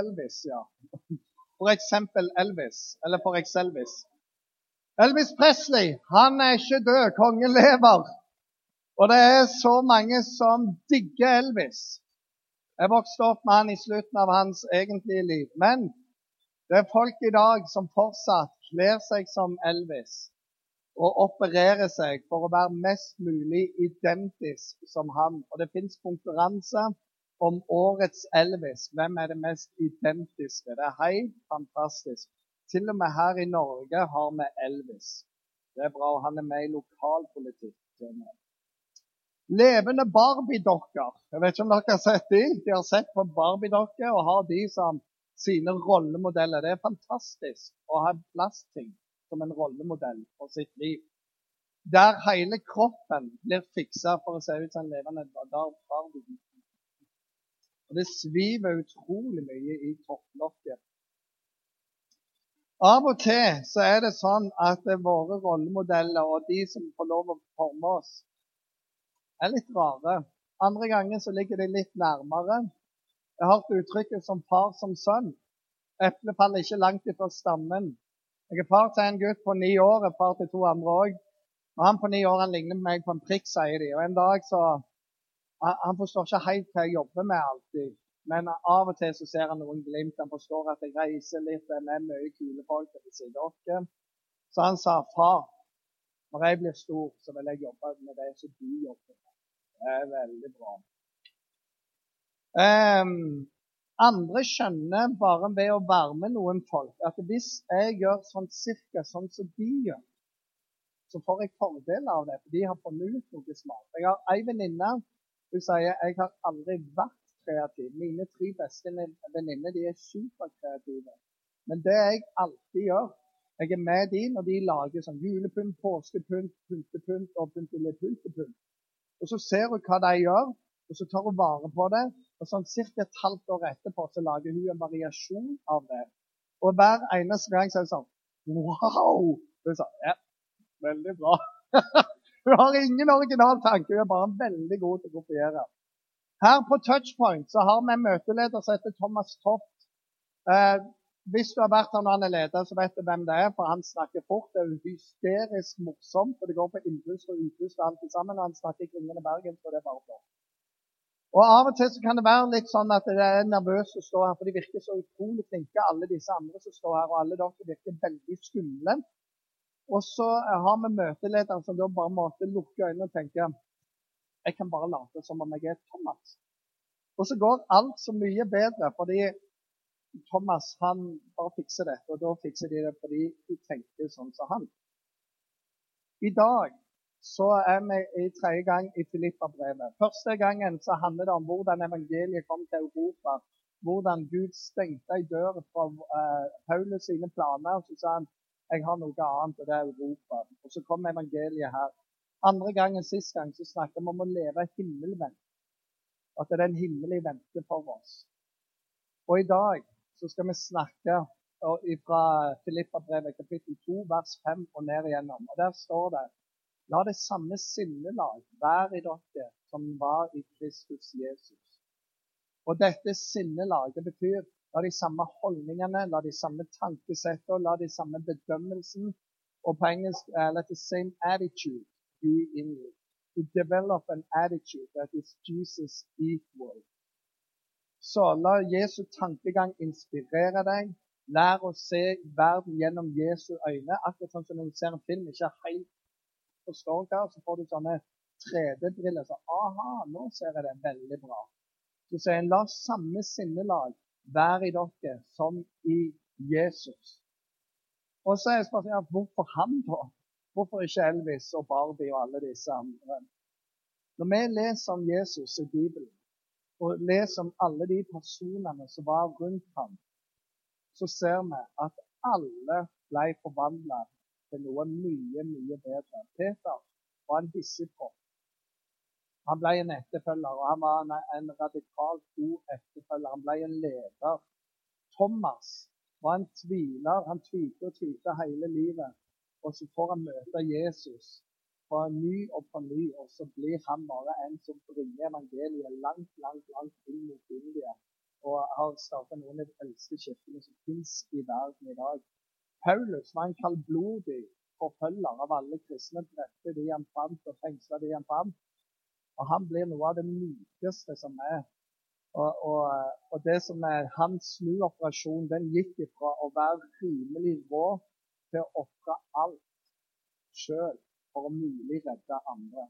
Elvis, ja. For eksempel Elvis, eller for Exelvis. Elvis Presley, han er ikke død. Kongen lever. Og det er så mange som digger Elvis. Jeg vokste opp med han i slutten av hans egentlige liv. Men det er folk i dag som fortsatt kler seg som Elvis og opererer seg for å være mest mulig identisk som han. Og det fins konkurranse om årets Elvis. Hvem er det mest identiske? Det er helt fantastisk. Til og med her i Norge har vi Elvis. Det er bra. Han er med i lokalpolitikk. Levende Barbie-dokker. Jeg vet ikke om dere har sett de? De har sett på Barbie-dokker og har de som sine rollemodeller. Det er fantastisk å ha plastting som en rollemodell for sitt liv. Der hele kroppen blir fiksa for å se ut som en levende Barbie. Og det sviver utrolig mye i topplokket. Av og til så er det sånn at våre rollemodeller og de som får lov å forme oss, er litt rare. Andre ganger så ligger de litt nærmere. Jeg har hørt uttrykket 'som far som sønn'. Eplet faller ikke langt ifra stammen. Jeg er far til en gutt på ni år, jeg er far til to andre òg. Og han på ni år han ligner meg på en prikk, sier de. Og en dag så han forstår ikke helt hva jeg jobber med alltid. Men av og til så ser han noen glimt. Han forstår at jeg reiser litt, jeg er med mye kule folk ved. Så han sa, 'Far, når jeg blir stor, så vil jeg jobbe med det som du jobber med.' Det er veldig bra. Um, andre skjønner bare ved å være med noen folk at hvis jeg gjør sånn cirka sånn som de gjør, så får jeg fordeler av det, for de har funnet ut noe smart. Jeg har ei venninne hun sier jeg har aldri vært kreativ. Mine tre beste venninner er superkreative. Men det jeg alltid gjør Jeg er med de når de lager sånn julepynt, påskepynt, pyntepynt og pyntepynt. Og så ser hun hva de gjør, og så tar hun vare på det. Og sånn Ca. et halvt år etterpå så lager hun en variasjon av det. Og hver eneste gang så er det sånn Wow! Hun sa ja, veldig bra. Hun har ingen original tanke, hun er bare veldig god til å kopiere. Her på Touchpoint så har vi en møteleder som heter Thomas Toft. Eh, hvis du har vært her når han er leder, så vet du hvem det er, for han snakker fort. Det er hysterisk morsomt, for det går på innpust og utpust og alt sammen. Og han snakker klingende Bergen, så det er bare flott. Og Av og til så kan det være litt sånn at det er nervøst å stå her, for de virker så utrolig flinke, alle disse andre som står her. Og alle dere virker veldig skumle. Og så har vi møtelederen som da bare måtte lukke øynene og tenke jeg kan bare late som om jeg er Thomas. Og så går alt så mye bedre fordi Thomas han bare fikser dette. Og da fikser de det fordi de tenker sånn som han. I dag så er vi i tredje gang i Filippa-brevet. Første gangen så handler det om hvordan evangeliet kom til Europa. Hvordan Gud stengte ei dør fra uh, Paulus sine planer. Så sa han jeg har noe annet, og det er Europa. Og så kom evangeliet her. Andre gang enn sist gang så snakket vi om å leve himmelvendt. At det er en himmel i vente for oss. Og i dag så skal vi snakke fra Filippa-brevet kapittel 2, vers 5 og ned igjennom. Og Der står det La det samme sinnelag være i dere som var i Kristus Jesus. Og dette sinnelaget betyr La de samme holdningene, la de samme tankesettene, la de samme bedømmelsen. Og på engelsk uh, let the same attitude be in you. To develop an attitude that is Jesus equal. Så la Jesu tankegang inspirere deg. Lær å se verden gjennom Jesu øyne. Akkurat sånn som når du ser en film ikke helt forstår hva, så får du sånne 3D-briller. Så aha, nå ser jeg det veldig bra. Så sier en la samme sinnelag være i dere som i Jesus. Og så er spørsmålet hvorfor han, da? Hvorfor ikke Elvis og Barbie og alle disse andre? Når vi leser om Jesus i Bibelen, og leser om alle de personene som var rundt ham, så ser vi at alle ble forvandla til noe mye, mye bedre. Peter var en hissigpropp. Han ble en etterfølger, og han var en, en radikalt god etterfølger. Han ble en leder. Thomas var en tviler. Han tvilte og tvilte hele livet. Og så får han møte Jesus på ny og på ny, og så blir han bare en som bringer evangeliet langt, langt, langt inn mot India. og har starta noen av de eldste kirkene som fins i verden i dag. Paulus var en kaldblodig forfølger av alle kristne. Drepte de han fant, og fengsla de han fant. Og han blir noe av det mykeste som er. Og, og, og det som er hans snuoperasjon, den gikk ifra å være rimelig rå til å ofre alt sjøl for å mulig redde andre.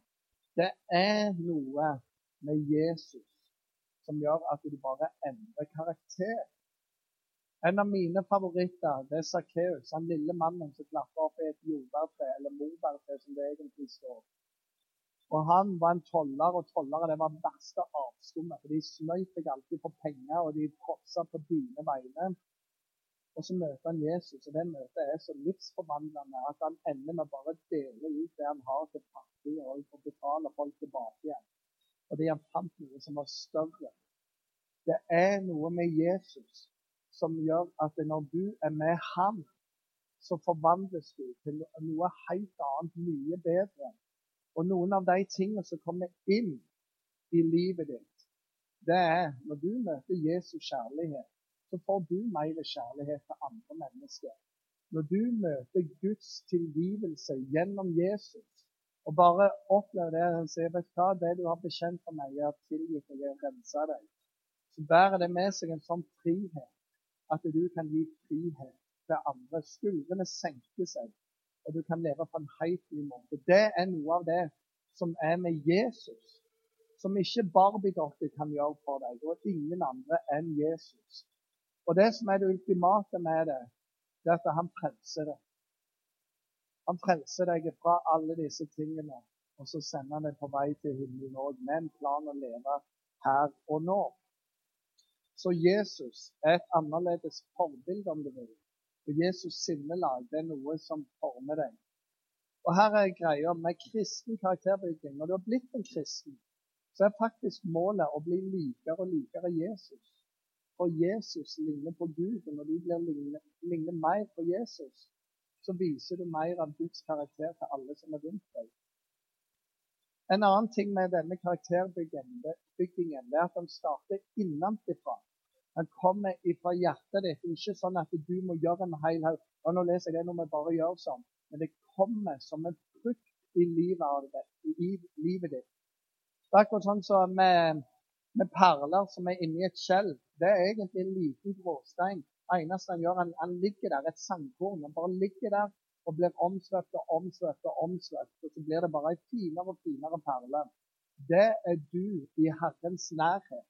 Det er noe med Jesus som gjør at du bare endrer karakter. En av mine favoritter det er Sakkeus, han lille mannen som klapper opp i et jordbærtre, eller morbærtre som det egentlig står. Og Han var en toller, og tollere det var den verste avskummet. For de snøyt deg alltid på penger, og de fråtsa på dine vegne. Og så møter han Jesus, og det møtet er så livsforvandlende at han ender med bare å dele ut det han har til fattige, og for å betale folk tilbake igjen. Og det han fant noe som var større. Det er noe med Jesus som gjør at når du er med ham, så forvandles du til noe helt annet, mye bedre. Og noen av de tingene som kommer inn i livet ditt, det er når du møter Jesus kjærlighet så får du mer kjærlighet til andre mennesker. Når du møter Guds tilgivelse gjennom Jesus, og bare opplever det Han sier, vet du hva, det du har bekjent for meg, jeg har tilgitt og jeg rensa deg, så bærer det med seg en sånn frihet at du kan gi frihet til andre. Skuldrene senker seg, og du kan leve på en helt ny måte. Det er noe av det som er med Jesus, som ikke Barbie-dokker kan gjøre for deg, og ingen andre enn Jesus. Og det som er det ultimate med det, det er at han frelser deg. Han frelser deg fra alle disse tingene, og så sender han deg på vei til himmelen òg, med en plan å leve her og nå. Så Jesus er et annerledes forbilde, om du vil. For Jesus sinnelag det er noe som former deg. Og her er greia med kristen karakterbygging. Når du har blitt en kristen, så er faktisk målet å bli likere og likere Jesus. For Jesus ligner på Gud. Og når du ligner, ligner mer på Jesus, så viser du mer av Guds karakter til alle som er rundt deg. En annen ting med denne karakterbyggingen det er at den starter innenfra. Den kommer ifra hjertet ditt. Ikke sånn at du må gjøre en hel haug. Nå leser jeg det når vi bare gjør sånn. Men det kommer som en frukt i livet, i livet ditt. Det er akkurat sånn som med med perler som er inni et skjell. Det er egentlig en liten gråstein. Det eneste han gjør, han, han ligger der, et sandkorn. Han bare ligger der og blir omsvøpt og omsvøpt og omsvøpt. Og så blir det bare ei finere og finere perle. Det er du i Herrens nærhet.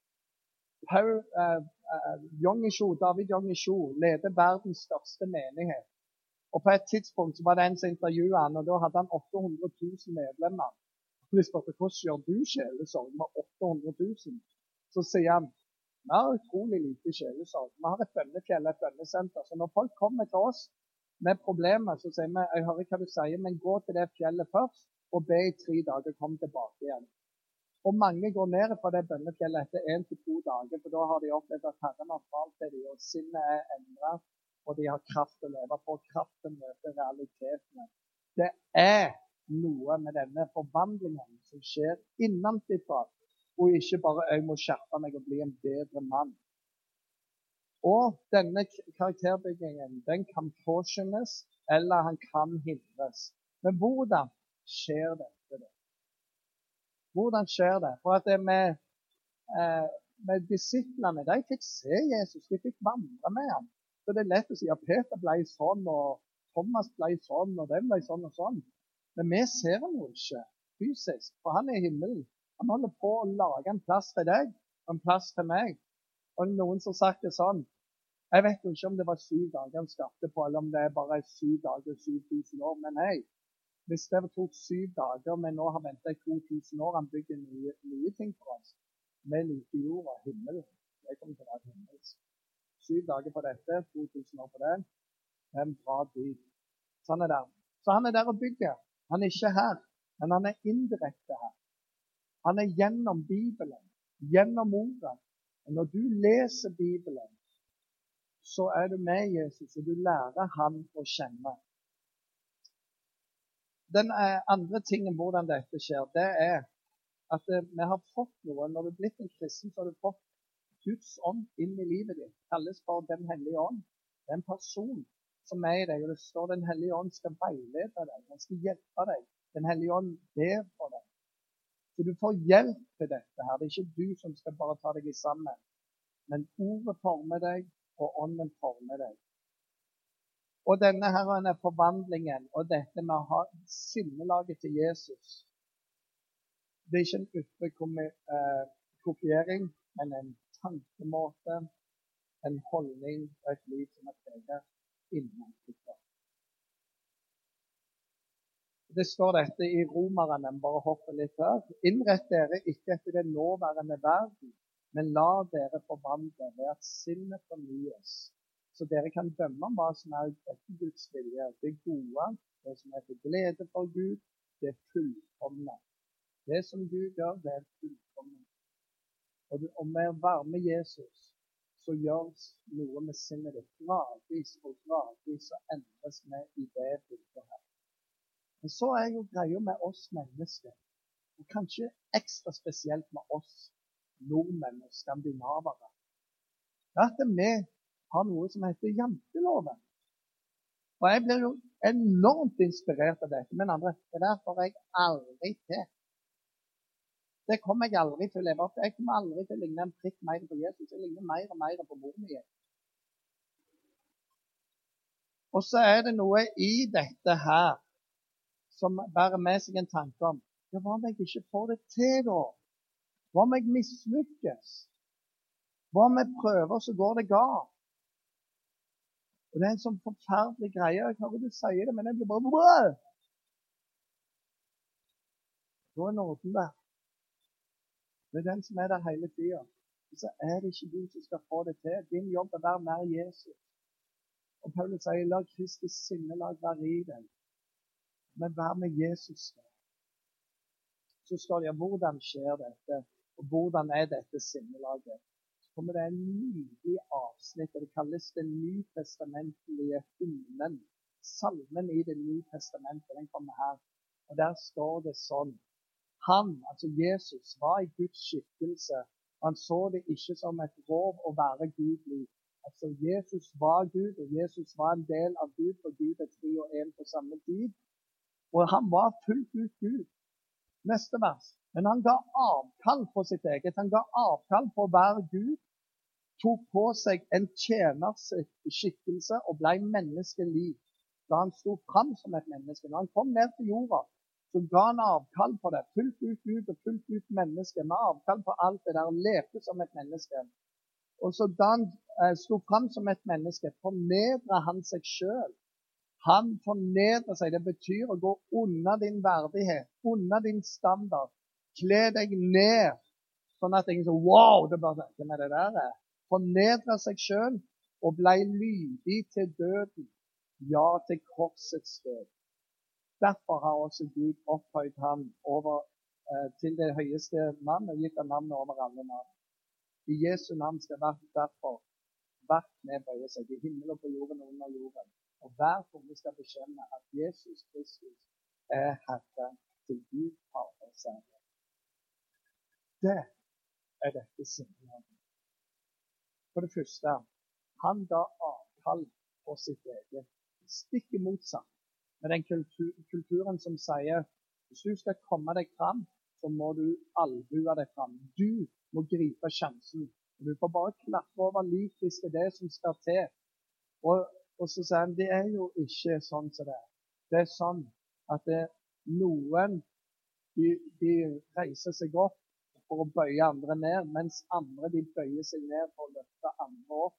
Paul, uh, uh, David Jongisho leder verdens største menighet. Og På et tidspunkt så var det en som intervjuet han, og da hadde han 800 000 medlemmer. Og de spurte hvordan gjør du sjelesorg med 800 000? Så sier han vi har utrolig lite sjelesorg. Vi har et bønnefjell, et bønnesenter. Så når folk kommer til oss med problemer, så sier vi jeg hører hva du sier, men gå til det fjellet først og be i tre dager. Kom tilbake igjen. Og mange går ned fra det bønnefjellet etter én til to dager, for da har de opplevd at Herren har talt til dem, og sinnet er endret, og de har kraft til å leve på. Kraft til å møte realitetene. Det er noe med denne forvandlingen som skjer innenfra og ikke bare 'jeg må skjerpe meg og bli en bedre mann'. Og denne karakterbyggingen den kan påskyndes, eller han kan hindres. Men hvordan skjer dette? Da? Hvordan skjer det? For at det med, eh, med disiplene De fikk se Jesus, de fikk vandre med ham. Så det er lett å si at Peter ble sånn, og Thomas ble sånn, og den ble sånn og sånn. Men vi ser ham jo ikke fysisk, for han er i himmelen. Han holder på å lage en plass til deg og en plass til meg. Og noen som har sagt det sånn Jeg vet ikke om det var syv dager han skapte på, eller om det er bare syv dager, 7000 år. Men hei, hvis det tok syv dager, men nå har venta i 2000 år, han bygger nye, nye ting for oss. Vi liker jord og himmel. Det kommer til å være himmelsk. Syv dager på dette, 2000 år på det. En bra tid. Sånn er det. Så han er der og bygger. Han er ikke her, men han er indirekte her. Han er gjennom Bibelen, gjennom Ordet. Og når du leser Bibelen, så er du med Jesus, og du lærer han å kjenne. Den eh, andre tingen hvordan dette skjer, det er at eh, vi har fått noe. Når du er blitt en kristen, så har du fått Guds ånd inn i livet ditt kalles for Den hellige ånd. Det er en person som er i deg, og det står Den hellige ånd skal veilede deg. Han skal hjelpe deg. Den hellige ånd ber for deg. Så du får hjelp til dette her. Det er ikke du som skal bare ta deg i sammen. Men ordet former deg, og ånden former deg. Og denne her er forvandlingen og dette med å ha sinnelaget til Jesus Det er ikke en ytre eh, kopiering, men en tankemåte, en holdning og et liv som er preget innenfra. Det står dette i Romerne, bare hoppe litt her. Innrett dere ikke etter den nåværende verden, men la dere forvandle ved at sinnet fornyes, så dere kan dømme om hva som er etter Guds vilje. Det gode, det som er til glede for Gud, det er fullkomne. Det som Gud gjør, det er fullkomne. Og, med å være med Jesus så gjøres noe med sinnet ditt. Gradvis og gradvis så endres vi i det bildet her. Men så er jo greia med oss mennesker, og kanskje ekstra spesielt med oss nordmenn og skandinavere. Er at vi har noe som heter janteloven. Og jeg blir jo enormt inspirert av dette. Men andre, det der får jeg aldri til. Det kommer jeg aldri til å leve opp til. Jeg kommer aldri til å ligne en prikk mer på Jesus. Jeg ligner mer og mer på moren min. Og så er det noe i dette her som bærer med seg en tanke om ja, Hva om jeg ikke får det til, da? Hva om jeg mislykkes? Hva om jeg prøver, så går det galt? Og Det er en sånn forferdelig greie. Jeg hører du sier det, men jeg blir bare Bæ! Da er nåden der. Det er den som er der hele tida. Så er det ikke du som skal få det til. Din jobb er å være nær Jesus. Og Paulus sier la Kristus sinnelag være i deg. Men vær med Jesus. Så står det ja, hvordan skjer dette? Og hvordan er dette sinnelaget? Kommer det en nydelig avsnitt, det kalles Den nytestamentlige hymnen. Salmen i Det nye testamentet, den kommer her. Og der står det sånn Han, altså Jesus, var i Guds skikkelse. Han så det ikke som et rov å være gudlig. Altså, Jesus var Gud, og Jesus var en del av Gud, for Gud er tre og én på samme tid. Og han var fullt ut Gud. Neste vers. Men han ga avkall på sitt eget. Han ga avkall på å være Gud. Tok på seg en tjeners skikkelse og ble menneskelig. Da han sto fram som et menneske. da han kom ned til jorda, så ga han avkall på det. Fullt ut Gud og fullt ut menneske. Med avkall på alt det der Han levde som et menneske. Og så da han eh, sto fram som et menneske, fornedra han seg sjøl. Han fornedrer seg. Det betyr å gå unna din verdighet, unna din standard. Kle deg ned, sånn at ingen sier Wow! det bare, hvem er det der? Fornedre seg sjøl og blei lydig til døden. Ja, til korsets død. Derfor har også Gud opphøyd ham over, eh, til det høyeste mann og gitt ham navnet over alle navn. I Jesu navn skal hvert derfor hvert nedbøye seg i himmelen og på jorden og under jorden. Og hver tunge skal bekjenne at Jesus Kristus er Herre til Gud har seg. Det er dette sinnelaget. For det første, han ga avkall på sitt eget. Stikk motsatt med den kultur, kulturen som sier hvis du skal komme deg fram, så må du albue deg fram. Du må gripe sjansen. Du får bare klappe over lik hvis det er det som skal til. Og, og så sier han det er jo ikke sånn som det er. Det er sånn at det, noen de, de reiser seg opp for å bøye andre ned, mens andre de bøyer seg ned for å løfte andre opp.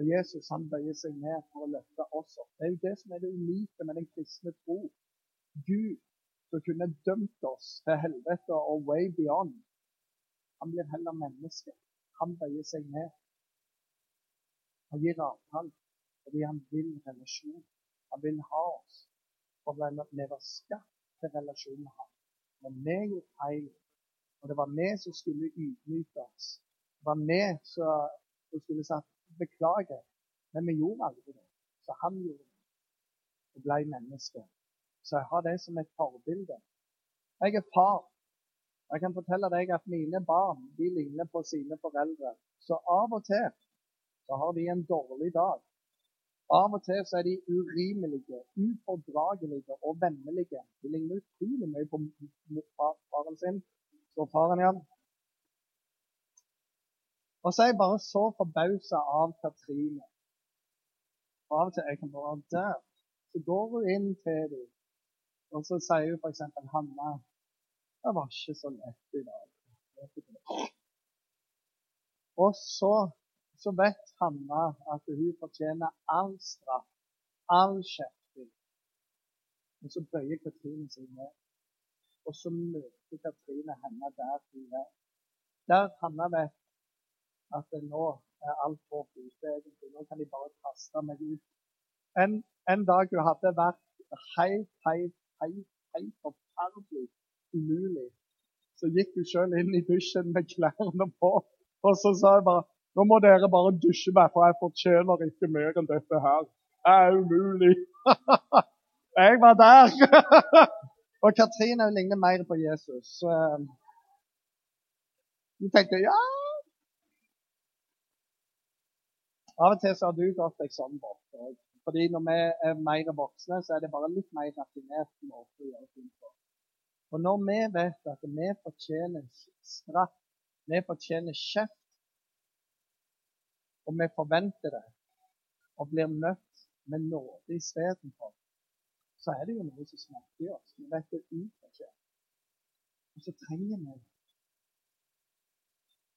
Og Jesus han bøyer seg ned for å løfte oss opp. Det er jo det som er det unike med den kristne tro. Gud som kunne dømt oss til helvete og way beyond. Han blir heller menneske. Han bøyer seg ned. Han gir avtale fordi han vil relasjon. Han vil ha oss. For vi var skapt til relasjonen med ham. Men vi gjorde feil og det var vi som skulle ydmyke oss. Det var vi som skulle sagt beklager. Men vi gjorde aldri det. Så han gjorde det. Og ble menneske. Så jeg har det som et forbilde. Jeg er far. Jeg kan fortelle deg at mine barn de ligner på sine foreldre. Så av og til så har de en dårlig dag. Av og til så er de urimelige, ufordragelige og vemmelige. De ligner utrolig mye på faren sin. Så faren, ja. Og så er jeg bare så forbausa av Katrine. Av og til jeg kan bare der. Så går hun inn til dem, og så sier hun f.eks. Hanna det var ikke så lett i dag. Og så, så vet Hanna at hun fortjener all straff, all skjerping. Og så bøyer Katrine seg ned. Og så møter Katrine henne der hun er. Der Hanna vet at nå er alt håp ute, egentlig. Nå kan de bare kaste meg ut. En, en dag hun hadde vært helt, helt, helt, helt forferdelig umulig. Så gikk hun sjøl inn i dusjen med klærne på. Og så sa hun bare nå må dere bare dusje meg, for jeg fortjener ikke mer enn dette her. Det er umulig. jeg var der. og Katrine ligner mer på Jesus. Hun du tenker ja Av og til så har du gått deg sånn bort. Fordi når vi er mer voksne, så er det bare litt mer raffinert måte å gjøre ting på. Og når vi vet at vi fortjener straff, vi fortjener kjeft, og vi forventer det, og blir møtt med nåde istedenfor, så er det jo noe som smerter i oss. Vi vet det ufortjent. Og så trenger vi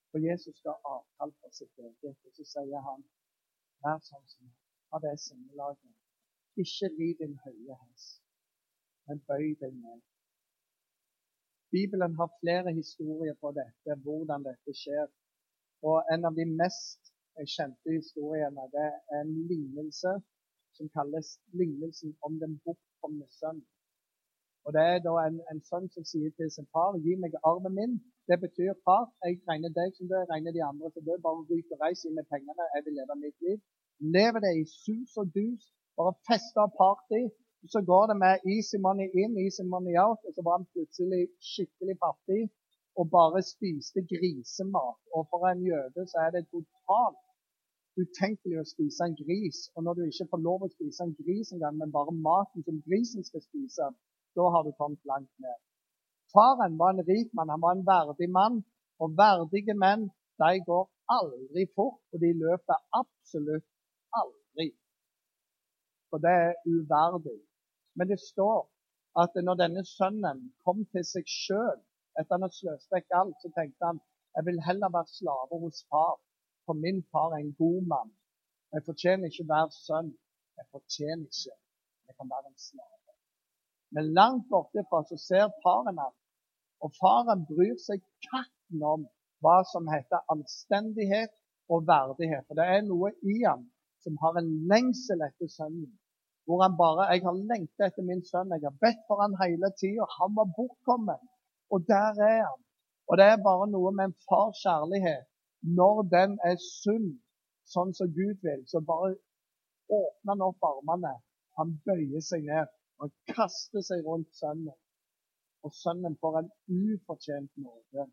For Jesus skal avtale for sitt eget, og så sier han vær sånn som av det sinnelaget. Ikke ri din høye hest, men bøy deg ned. Bibelen har flere historier på dette, hvordan dette skjer. Og en av de mest kjente historiene det er en lignelse som kalles lignelsen om den bortkomne sønn. Og Det er da en, en, sønn som sier til sin far gi meg arven min. Det betyr far, jeg regner deg som det, jeg regner de andre som død. Bare ryk og reis, gi meg pengene, jeg vil leve mitt liv. Leve det i sus og dus, bare feste og party, så går det med easy money in, easy money out, og så var han plutselig skikkelig fattig og bare spiste grisemat. Og for en jøde så er det totalt utenkelig å spise en gris. Og når du ikke får lov å spise en gris engang, men bare maten som grisen skal spise, da har du kommet langt ned. Faren var en rik mann, han var en verdig mann. Og verdige menn de går aldri fort, og de løper absolutt aldri. For det er uverdig. Men det står at når denne sønnen kom til seg sjøl etter han har sløst vekk alt, så tenkte han jeg vil heller være slave hos far, for min far er en god mann. Jeg fortjener ikke være sønn. Jeg fortjener ikke jeg kan være en slave. Men langt borte så ser faren ham, og faren bryr seg katten om hva som heter anstendighet og verdighet. For det er noe i ham som har en lengsel etter sønnen hvor han bare Jeg har lengta etter min sønn. Jeg har bedt for han hele tida. Han var bortkommen.' Og der er han. Og det er bare noe med en fars kjærlighet. Når den er sunn, sånn som Gud vil, så bare åpner han opp armene. Han bøyer seg ned og kaster seg rundt sønnen. Og sønnen får en ufortjent nåde.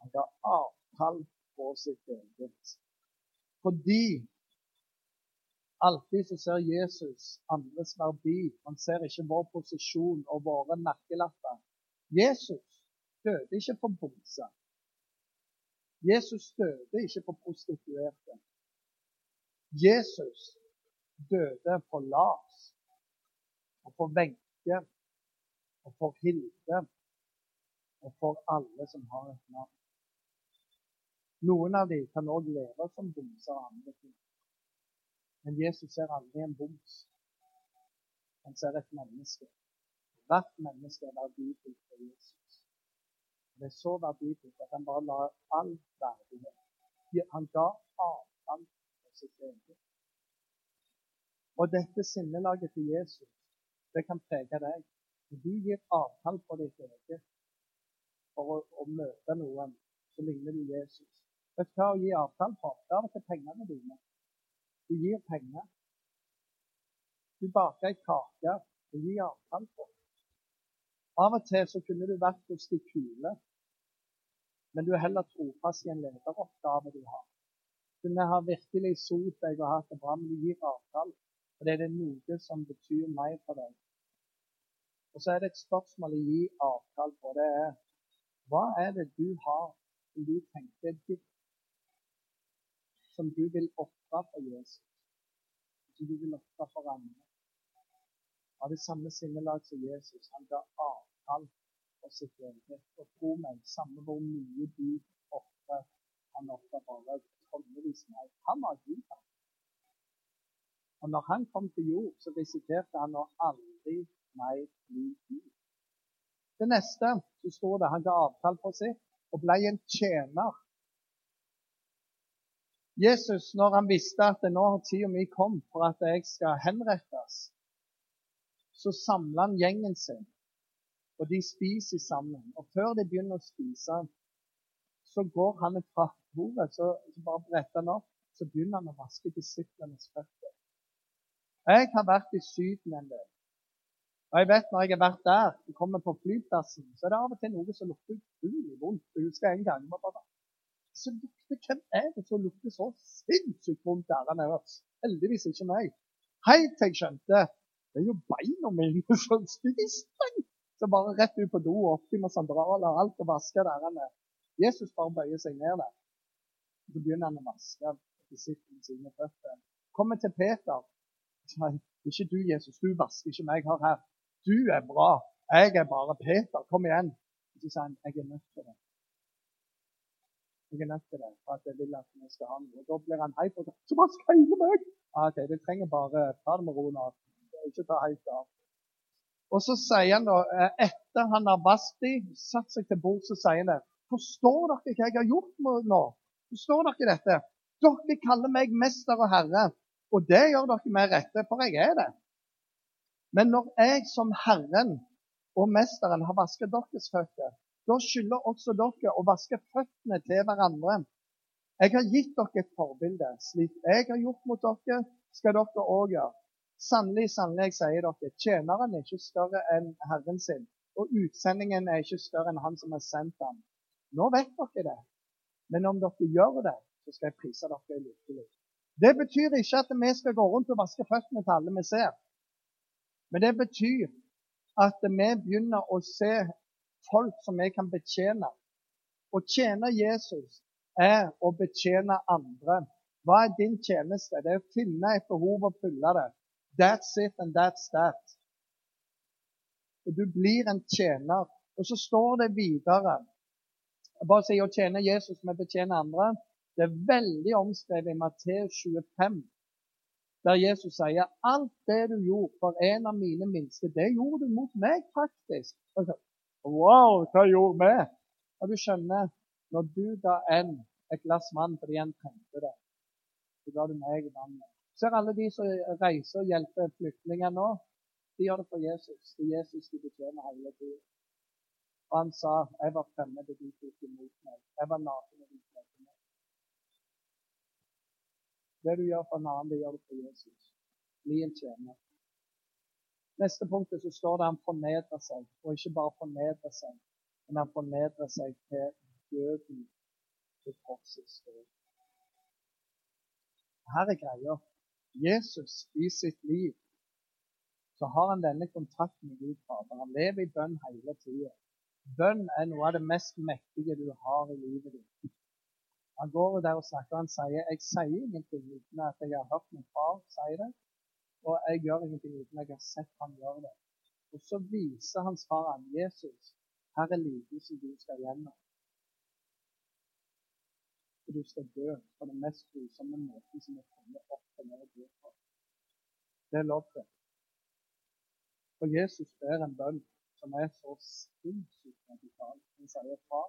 Han har avtalt på sitt eget. Fordi Alltid så ser Jesus andres verdi. Han ser ikke vår posisjon og våre nakkelapper. Jesus døde ikke på bomse. Jesus døde ikke for prostituerte. Jesus døde for Lars og for Wenche og for Hilde og for alle som har et navn. Noen av dem kan òg leve som bomser og andre ting. Men Jesus ser aldri en boms. Han ser et menneske. Hvert menneske er verdifullt for Jesus. Det er så verdifullt at han bare la all verdighet Han ga avstand for sitt eget. Og dette sinnelaget til Jesus, det kan prege deg. Du gir avtale på ditt eget for å, å møte noen, som ligner du Jesus. Vet du hva å gi avtale på? Det er til pengene dine. Du gir penger. Du baker ei kake og gir avtale på. Av og til så kunne du vært hos de kule men du er heller trofast i en lederoppgave du har. Du har virkelig sot deg og hatt det bra, men du gir avtale. For det er det noe som betyr mer for deg. Og så er det et spørsmål å gi avtale på. Det er hva er det du har som du tenker er ditt, som du vil ofre for Jesus? Som du vil ofre for andre? Av det samme sinnelag som Jesus. Han ga avtale for sitt eget. Og tro meg, samme hvor mye du ofrer, han ofrer bare tonnevis mer. Han var Gud. Og når han kom til jord, så risikerte han å aldri mer bli Gud. Det neste så står det han ga avtale på seg og ble en tjener. Jesus, når han visste at nå har tida mi kommet for at jeg skal henrettes, så samla han gjengen sin, og de spiser sammen. Og før de begynner å spise, så går han fra bordet, så, så bare bretter han opp, så begynner han å vaske disiplenes føtter. Jeg har vært i Syden en del. Og jeg vet når jeg har vært der, og kommer på flyplassen, så er det av og til noe som lukter utrolig vondt. Jeg husker en gang jeg bare, så lukter, Hvem er det som lukter så sinnssykt vondt der han er? Heldigvis ikke meg. Hei til jeg skjønte det er jo beina mine som spiser Så bare rett ut på do og oppi med sandaler og alt og vaske der. Jesus bare bøyer seg ned der. Så begynner han å vaske disiplene sine føtter. Kommer til Peter. Nei, ikke du, Jesus, du vasker ikke meg. Hør her. Du er bra. Jeg er bare Peter. Kom igjen. Og så sier han, jeg er nødt til det. Jeg er nødt til det for at jeg vil at vi skal ha noe. Da blir han hyper. Så vask hele meg! Ok, det trenger bare ta det med ro nå ikke ta helt av. Og så sier han da, eh, etter han har vasket dem, satt seg til bord, så sier han det. Forstår dere hva jeg har gjort nå? Forstår dere dette? Dere kaller meg mester og herre, og det gjør dere med rette, for jeg er det. Men når jeg som Herren og Mesteren har vasket deres føtter, da skylder også dere å vaske føttene til hverandre. Jeg har gitt dere et forbilde. Slik jeg har gjort mot dere, skal dere òg gjøre. Sannelig, sannelig, jeg sier dere, tjeneren er ikke større enn Herren sin, og utsendingen er ikke større enn Han som har sendt ham. Nå vet dere det, men om dere gjør det, så skal jeg prise dere lykkelig. Det betyr ikke at vi skal gå rundt og vaske føttene til alle vi ser. Men det betyr at vi begynner å se folk som vi kan betjene. Å tjene Jesus er å betjene andre. Hva er din tjeneste? Det er å finne et behov og fylle det. That's it and that's that. Og Du blir en tjener. Og så står det videre bare si å tjene Jesus med å betjene andre. Det er veldig omskrevet i Matteus 25, der Jesus sier alt det du gjorde for en av mine minste, det gjorde du mot meg, faktisk. Så, wow, hva gjorde vi? Og du skjønner, når du ga en et glass vann fordi en trengte det, så ga du meg vannet ser alle de som reiser og hjelper flyktninger nå, de gjør det for Jesus. Det er Jesus de betjener hele tiden. Og han sa, 'Jeg var fremmed, da de tok imot meg. Jeg var naken, og de kledde meg.' Det du gjør for en annen, det gjør du for Jesus. Bli en tjener. Neste punktet så står det han fornedrer seg, og ikke bare fornedrer seg, men han fornedrer seg til døden til korsets død. Her er greia. Jesus i sitt liv, så har han denne kontakten med Gud Fader. Han lever i bønn hele tida. Bønn er noe av det mest mektige du har i livet ditt. Han går der og snakker, og han sier jeg sier ingenting uten at jeg har hørt min far si det, og jeg gjør ingenting uten at jeg har sett han gjøre det. Og så viser hans far han Jesus her er livet som du skal gjennom. For du skal dø på den mest grusomme måten som er kommet opp til å dø på. Det er lov til. For Jesus ber en bønn som er så sinnssykt radikal. Han sier far,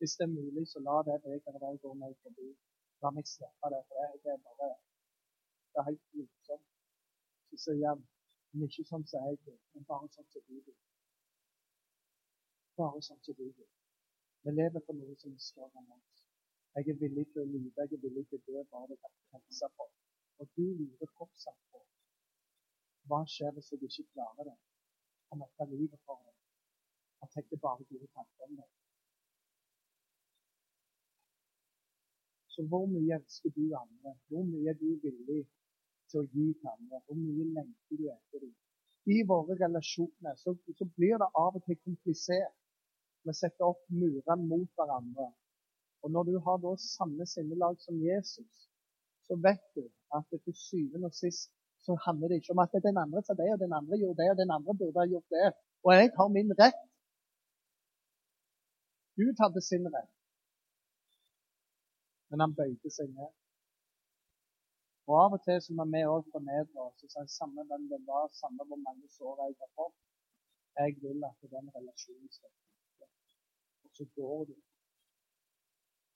hvis det er mulig, så la det begeret der gå meg forbi. La meg slippe det, for det er bare det er helt grusomt. Så sier han, men ikke sånn som jeg vil, men bare sånn som du vil. Bare sånn som du vil. Vi lever for noe som er større enn oss. Jeg er villig til å lide, jeg er villig til å dø bare det kan frelse på. Og du lurer fortsatt på hva skjer hvis jeg ikke klarer det? Han ofrer livet for deg. Han tenker bare gode tanker om deg. Så hvor mye elsker du andre? Hvor mye er du villig til å gi til andre? Hvor mye lengter du etter dem? I våre relasjoner så, så blir det av og til komplisert. Vi setter opp murer mot hverandre. Og når du har da samme sinnelag som Jesus, så vet du at det til syvende og sist så handler det ikke om at den andre sa det, og den andre gjorde det, og den andre burde ha gjort det. Og jeg har min rett. Gud hadde sin rett. Men han bøyde seg ned. Og av og til så må vi òg fornedre oss og si samme hvem det var, samme hvor mange sår jeg har fått. Jeg vil at den relasjonen skal. Og så går du.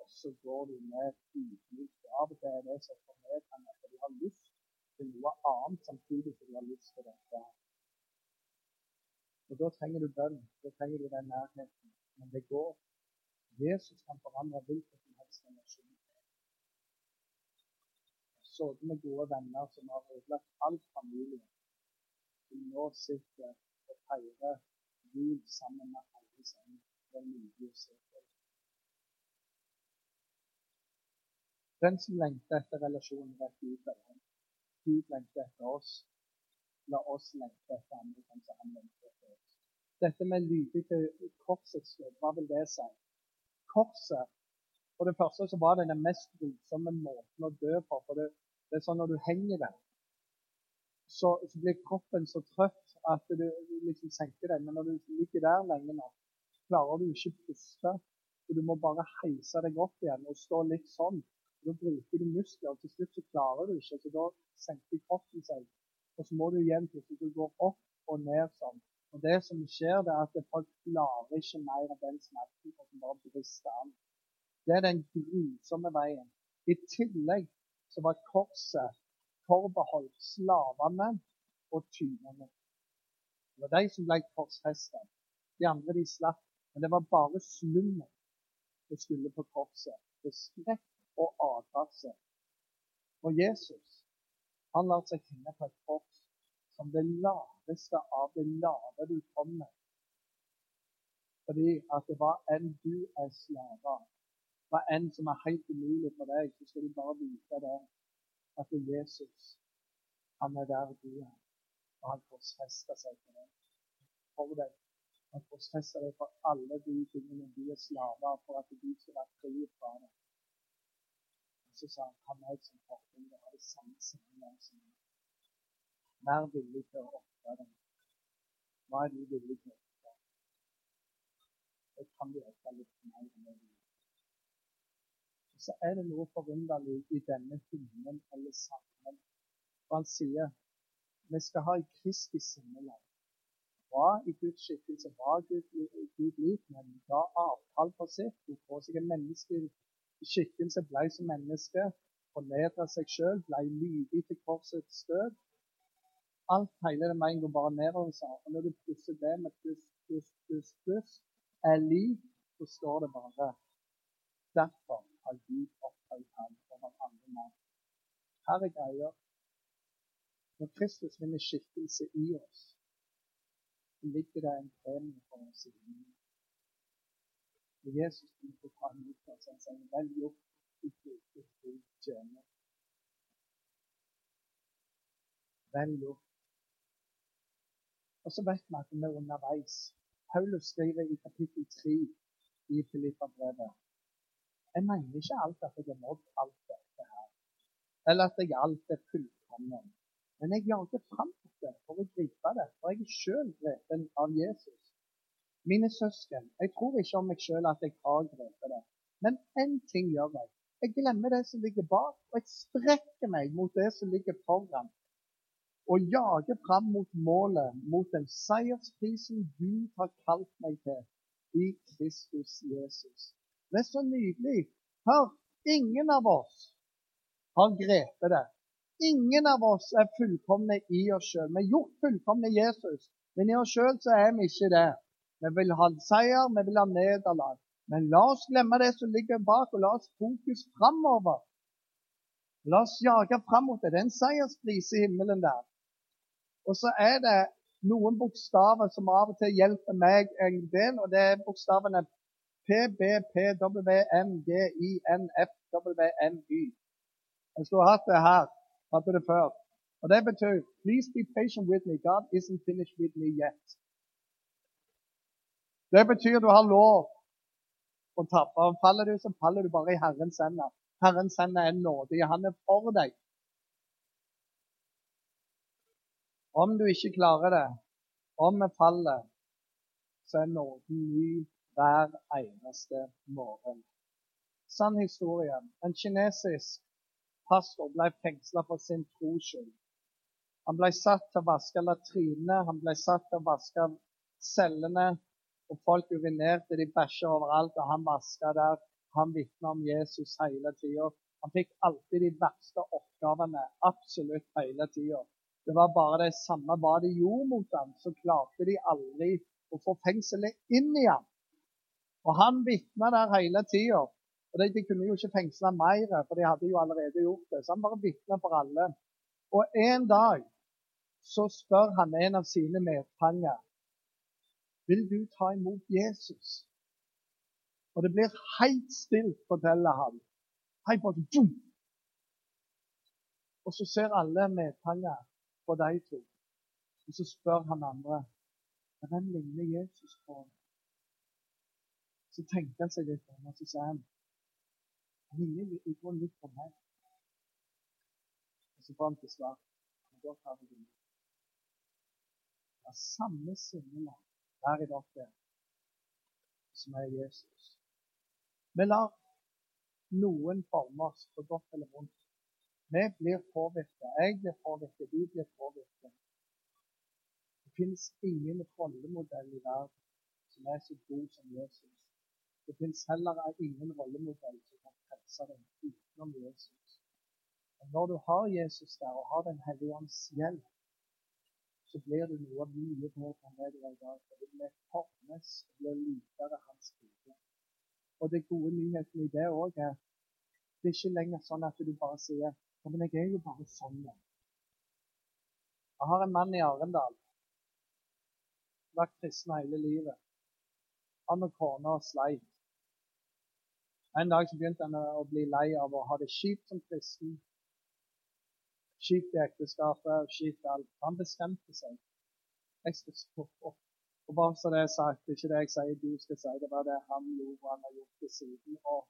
Så går du ned ydmykt. Av og til er det så fornedrende at du har lyst til noe annet samtidig som du har lyst til dette. Og Da trenger du bønn. Da trenger du den nærheten. Men det går. Jesus kan forandre hvilken som helst relasjon Sånne gode venner som har ødelagt all familie, som nå sitter og feirer jul sammen med alle sammen. Det er nydelig å se på. Den som lengter etter relasjonen, vet Gud er han. Gud lengter etter oss. La oss lengte etter andre som han lengter etter oss. Dette med lydig til korsets slutt, hva vil det si? Korset For det første så var det den mest grusomme måten å dø på. for det det er sånn når du henger der, så, så blir kroppen så trøtt at du, liksom senker deg. Men når du ligger der lenge nok, klarer du ikke å puste. Du må bare heise deg opp igjen og stå litt sånn. Da bruker du muskler, og til slutt så klarer du ikke. Så da senker kroppen seg. Og så må du igjen plutselig gå opp og ned sånn. Og det som skjer, det er at folk klarer ikke mer av den smerten og bare brister an. Det er den grusomme veien. I tillegg så var korset forbeholdt slavene og tyvene. Det var de som ble korsfesta. De andre de slapp. Men det var bare slummen det skulle på korset. Det skrekk og advarsel. Og Jesus han lar seg finne på et kors som det laveste av det lave du kommer. Fordi at det var en du er slave av hva enn som er helt umulig for deg, så skal du bare vite det at Jesus han er der du er. Og han korsfester seg for deg. For deg. Han korsfester deg for alle de tingene du er slave av, for at du skal være fri fra det. Og så sa han ta meg som forbilde ha det samme sinnet som meg. Vær villig til å ofre deg. Hva er du villig til å ofre? Det kan du ofre litt mer enn det du så er det noe forunderlig i denne hymnen eller sammen Og han sier vi skal ha i Kristi sinnelag. Var i Guds skikkelse, var Gud, Gud lik, men ga avtale for sitt. Tok på seg en menneskelig skikkelse, ble som menneske, fornedra seg sjøl, ble lydig til korsets død. Alt hele det med en går bare nedover. seg. Og når du plusser det med pluss, pluss, pluss, pluss, er lik, så står det bare derfor har Gud opphøyd ham over andre mann. Her er greia. Når Kristus vinner skikkelse i oss, så ligger det en premie for oss i himmelen. Og Jesus begynte å ta imot oss han sier, 'Vel gjort, kloke, tro tjener'. Vel gjort. Og så vet vi at vi er underveis. Paulus skriver i kapittel 3 i Filippa-brevet jeg mener ikke alt at jeg har nådd alt dette her, eller at jeg alt er fullkommen. Men jeg jager fram det for å gripe det, for jeg er sjøl grepen av Jesus. Mine søsken, jeg tror ikke om meg sjøl at jeg har grepet det. Men én ting gjør jeg. Jeg glemmer det som ligger bak, og jeg strekker meg mot det som ligger foran. Og jager fram mot målet, mot den seiersprisen Gud har kalt meg til i Kristus Jesus. Det er så nydelig. Hør, ingen av oss har grepet det. Ingen av oss er fullkomne i oss sjøl. Vi er gjort fullkomne i Jesus, men i oss sjøl er vi ikke det. Vi vil ha seier, vi vil ha nederlag. Men la oss glemme det som ligger bak, og la oss fokus framover. La oss jage fram mot det. Det er en seierspris i himmelen der. Og så er det noen bokstaver som av og til hjelper meg en del, og det er bokstavene PBPWMGINF WMY. Jeg skulle hatt det her. Hadde det før. Og det betyr Please be patient with me. God isn't finished with me yet. Det betyr du har lov å tappe. Faller du, så faller du bare i Herrens hender. Herrens hender er nådig. Han er for deg. Om du ikke klarer det, om vi faller, så er nåden ny hver eneste morgen. Sann historie. En kinesisk pastor ble fengsla for sin tros skyld. Han ble satt til å vaske latrinene, han ble satt til å vaske cellene. Og Folk urinerte, de bæsja overalt, og han vaska der. Han vitna om Jesus hele tida. Han fikk alltid de verste oppgavene, absolutt hele tida. Det var bare det samme hva de gjorde mot ham, så klarte de aldri å få fengselet inn i ham. Og han vitna der hele tida. Og de, de, kunne jo ikke fengsle mer, for de hadde jo allerede gjort det. Så han bare vitna for alle. Og en dag så spør han en av sine medfanger vil du ta imot Jesus. Og det blir helt stilt, forteller han. Hei, bare boom! Og så ser alle medfanger på de to. Og så spør han andre hvem ligner Jesus på. Så tenker han seg litt om, og så sier han han ligner i grunnen litt på meg. Og så får han til svar da tar vi det Det er samme sinnelag være i dere som er Jesus. Vi lar noen forme oss på godt eller vondt. Vi blir påvirket. Jeg blir påvirket. Du blir påvirket. Det finnes ingen rollemodell i verden som er så god som Jesus. Det finnes heller ingen rollemodell som kan frelse deg utenom Jesus. Og når du har Jesus der og har Den hellige ånds hjelp, så blir det noe mye mer enn det du er i dag. For det blir formes og blir likere hans bilde. Og det gode nyheten i det òg er det er ikke lenger sånn at du bare sier ja, men jeg er jo bare sånn. Jeg har en mann i Arendal. Vært kristen hele livet. Han og kona sleit. En dag så begynte han å bli lei av å ha det kjipt som kristen. I ekteskapet, skyt alt. Han bestemte seg. Jeg skal stoppe opp. Og bare så det er sagt, ikke det jeg sier du skal si, det var det han gjorde, og han har gjort det siden. Og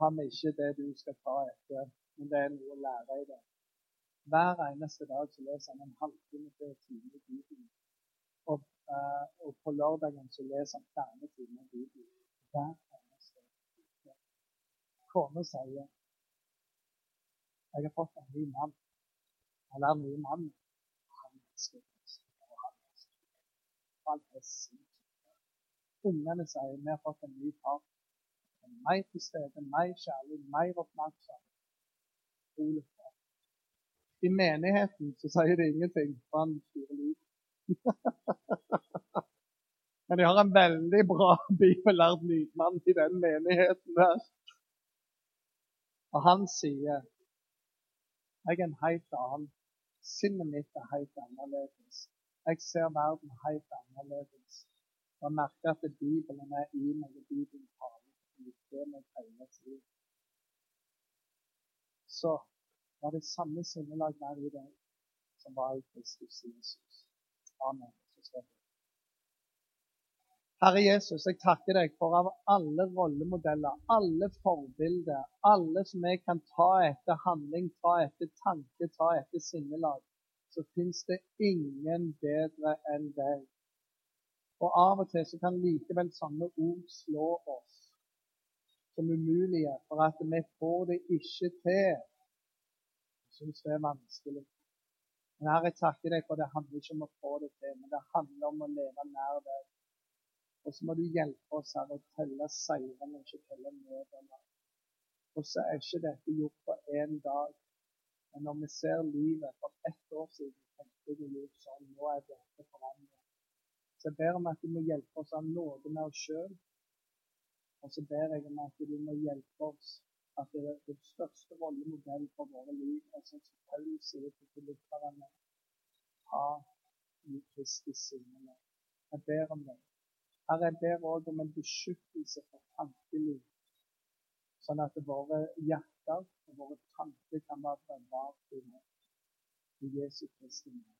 han er ikke det du skal ta etter men det er noe å lære i det. Hver eneste dag så leser han en halvtime til time i Bibelen. Og, uh, og, på lørdagen så leser han flere timer i Bibelen. Hver eneste dag. Kona sier jeg har fått en ny mann. Han er nye mann. Han elsker oss. Han er sinnssykt. Ungene sier vi har fått en ny far. Mer til stede, mer kjærlig, mer oppmerksom utrolig bra. I menigheten så sier det ingenting, for han styrer lyd. Men de har en veldig bra bibelært lydmann i den menigheten der. Og han sier jeg er en helt annen. Sinnet mitt er helt annerledes. Jeg ser verden helt annerledes. Og merker at Bibelen er i meg, og Bibelen taler til meg hele tiden så var det samme sinnelag der i deg som var i Kristus Jesus. Amen. Herre Jesus, jeg takker deg for av alle rollemodeller, alle forbilder, alle som jeg kan ta etter handling, ta etter tanke, ta etter sinnelag, så fins det ingen bedre enn deg. Og av og til så kan likevel sånne ord slå oss som umulige, for at vi får det ikke til. Jeg syns det er vanskelig. Men Herre, jeg takker deg for det handler ikke om å få det til, men det handler om å leve nær deg. Og så må du hjelpe oss her å telle seirene, ikke telle nederlag. Og så er ikke dette gjort på én dag. Men når vi ser livet for ett år siden, tenkte vi gjort sånn. Nå er dette forandret. Så jeg ber om at du må hjelpe oss av nåde med oss sjøl og så ber jeg om at du må hjelpe oss at det er den største rollemodell for våre liv er som Paulus sier til filipperne ha i Kristi sinne. Jeg ber om det. Herre, jeg ber òg om en beskyttelse for tankeliv, sånn at våre hjerter og våre tanker kan være bevart i Jesu Kristi navn.